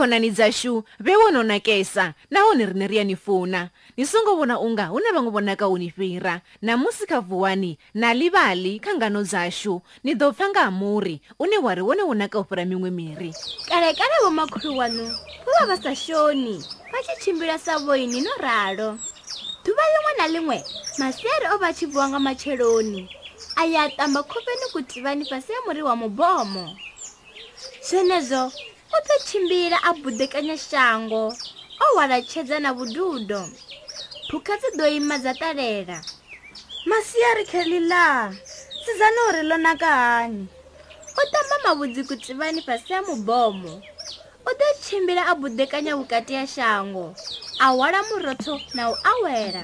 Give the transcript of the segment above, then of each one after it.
khonani dzashu vewononakesa nahone rine ri ya ni funa ni songo vona unga hu na vangu vonaka u ni fhira namusi kha vuwani na livali kha ngano dzashu ni ḓo pfa nga ha muri une wari wone wonaka u fhira miṅwe miri kale kale vo makhulu wanu vo vha vha sa shoni vha tshi tshimbila sa voini no ralo ḓuvha liṅwe na liṅwe masiari o vha tshi vuwa nga matsheloni a ya ṱamba khofeni kutivani fhasi ya muri wa mubomo zenezo o ḓo tshimbila a buḓekanya shango o hwala tshedza na vhududo phukha dzi ḓo ima dza ṱalela masiari kheḽila sidzana uri ḽo naka hani o tamba mavhudzi kutivani fhasi ya mubomo o ḓo tshimbila a buḓekanya vhukati ya shango a hwala murotho na u awela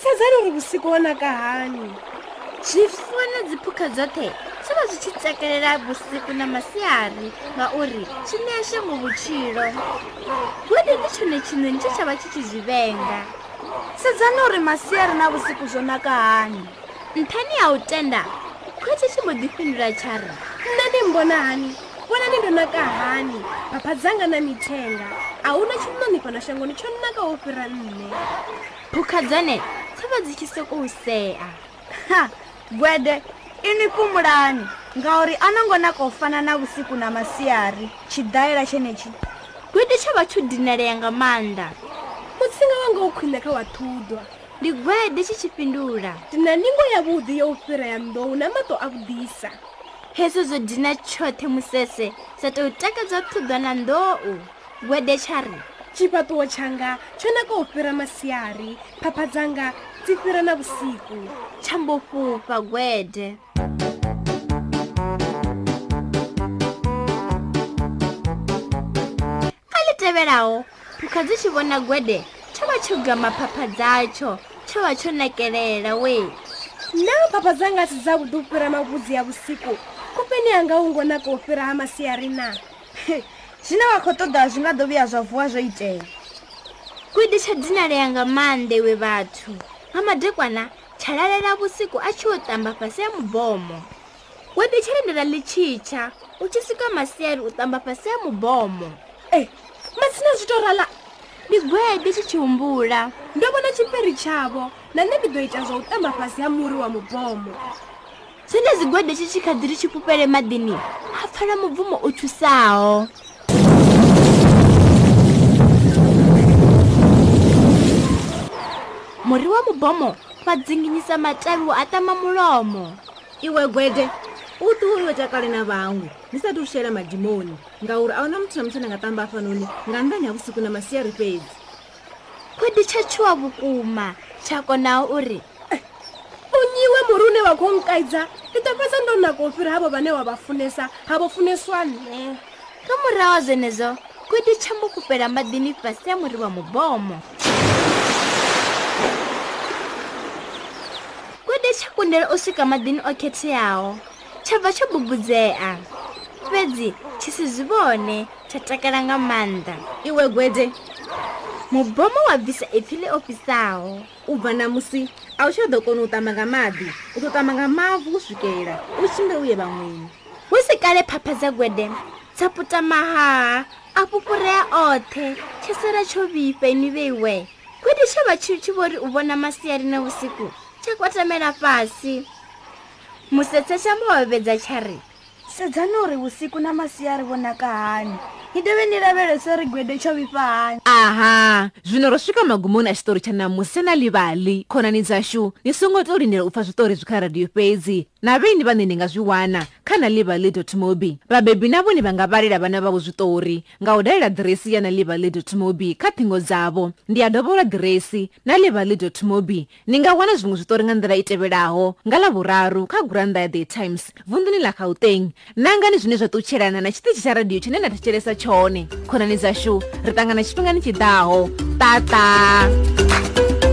sedzani uri vhusiku wo naka hani zvifuwo nedzipuka dzote zvova zvichitsakerera vusiku namasiyari ngauri zvineshe muvuchiro gode ndicho nechinhu ndichochava chichizvivenga sedzanouri masiyari navusiku zvonaka hani ntani yautenda kwete chimbodzifindura chari ndanimbona hani vona nindonaka hani papa dzanga namitenga hauna chinonipa nashangoni chonaka wofira nne puka dzane dzava dzichisokuuseha gwede ini kumulani ngauri anongonaka u fana na vhusiku na masiari tshidaela tshenetshi gwede tsha vha tsho dinalea nga maanḓa mutsinga wanga u khwine kha wathudwa ndi gwede tshi tshifhindula ndina ningo yavhuḓi yo u fhira ya ndowu na maṱo a vhuḓisa hezwo zwo dina tshoṱhe musese sa tou takadzwa thudwa na ndou gwede tsha ri tshifhaṱuwo tshanga tsho naka u fhira masiari phapha dzanga dzi fhira na vusiku tshambofufa gwede kha ḽi tevhelaho phukha dzi tshi vhona gwede tsho vha tsho gama phapha dzatsho tsho vha tsho nakelela we na phapha dzanga si dzavhuḓi u fhira mavudzi ya vhusiku kupeni anga ungo naka u fhira ha masiari na zwine wa khou ṱoḓa zwi nga ḓo vhuya zwa vuwa zwo itea gwidi tsha dzinalea nga maanḓa iwe vhathu mamadekwana tshalalela vhusiku a tshi o tamba fhasi ya mubomo wo ḓi tshalendela ḽitshitsha u tshi sika masiari u tamba fhasi ya mubomo e eh, matsina zwi to rala ndi gwedi tshi tshi humbula ndo vhona tshiperi tshavho na nne ndi ḓo ita zwa u tamba fhasi ha muri wa mubomo zwine zigwedi tshi tshi kha ḓi ri tshi fhupele maḓini ha pfhala mubvumo u thusaho muri wa mubomo vha dzinginyisa matavhi a tama mulomo iwe gwede u ṱuwiwe takale na vhaṅwe ni sathu shela madimoni ngauri a hu na muthu na muthu ana nga tamba hafhanoni nga nnḓani ha vhusiku na masiari fhedzi khwedi chachiwa tshuwa chako nawo konao uri eh, unyiwe muri une wa khou nkaidza ndi ḓo fhedza ndo nako u fhira havho vhane wa vha funesa ha vho funeswa nṋe nga murahu ha zwenezwo khwedi tsha mbukufhela maḓini ya muri wa mubomo tendele u swika maḓini o khetheaho tsha bva tsho bubudzea fhedzi tshi si zwi vhone tsha takala nga maanḓa iwe gwede mubomo wa bvisa ipfi ḽi ofisaho u bva namusi a u tsha ḓo kona u tamba nga maḓi u to tamba nga mavu u swikela u tshimbe u ye vhaṅweni hu si kale phapha dza gwede tsaputa mahaha a fhufurea oṱhe tshisela tsho vhifa ini vheiwe gwede tsha vha tshi tshi vho ri u vhona masiarina vhusiku tshikotamela fasi musetsheshamo wa vhevedza tshareti sedzani uri usiku na masiyari vonaka hani yi tive ni lavelese rigwede xo vifa hani aha zvino ro swika magumoni a xitori xa namusi na livali khonani dzaxu ni sungoto lindela u pfa switori byi kha radiyo fezi na veni vani ni nga zwi wana kha na livali mobi vabebi na voni va nga valela vana vavo switori nga u dalela diresi ya na livali mobi kha thingo dzavo ndi ya dovola diresi na livali mobi ni nga wana zvin'we switori nga ndlela i tevelaho nga lavuraru kha guranda ya the times vundu ni la gauteng nangani zvine zvatocherana na chitichi cha radiyo chine ndatacheresa chone khonani zashu ritangana tshifhingani chidaho tata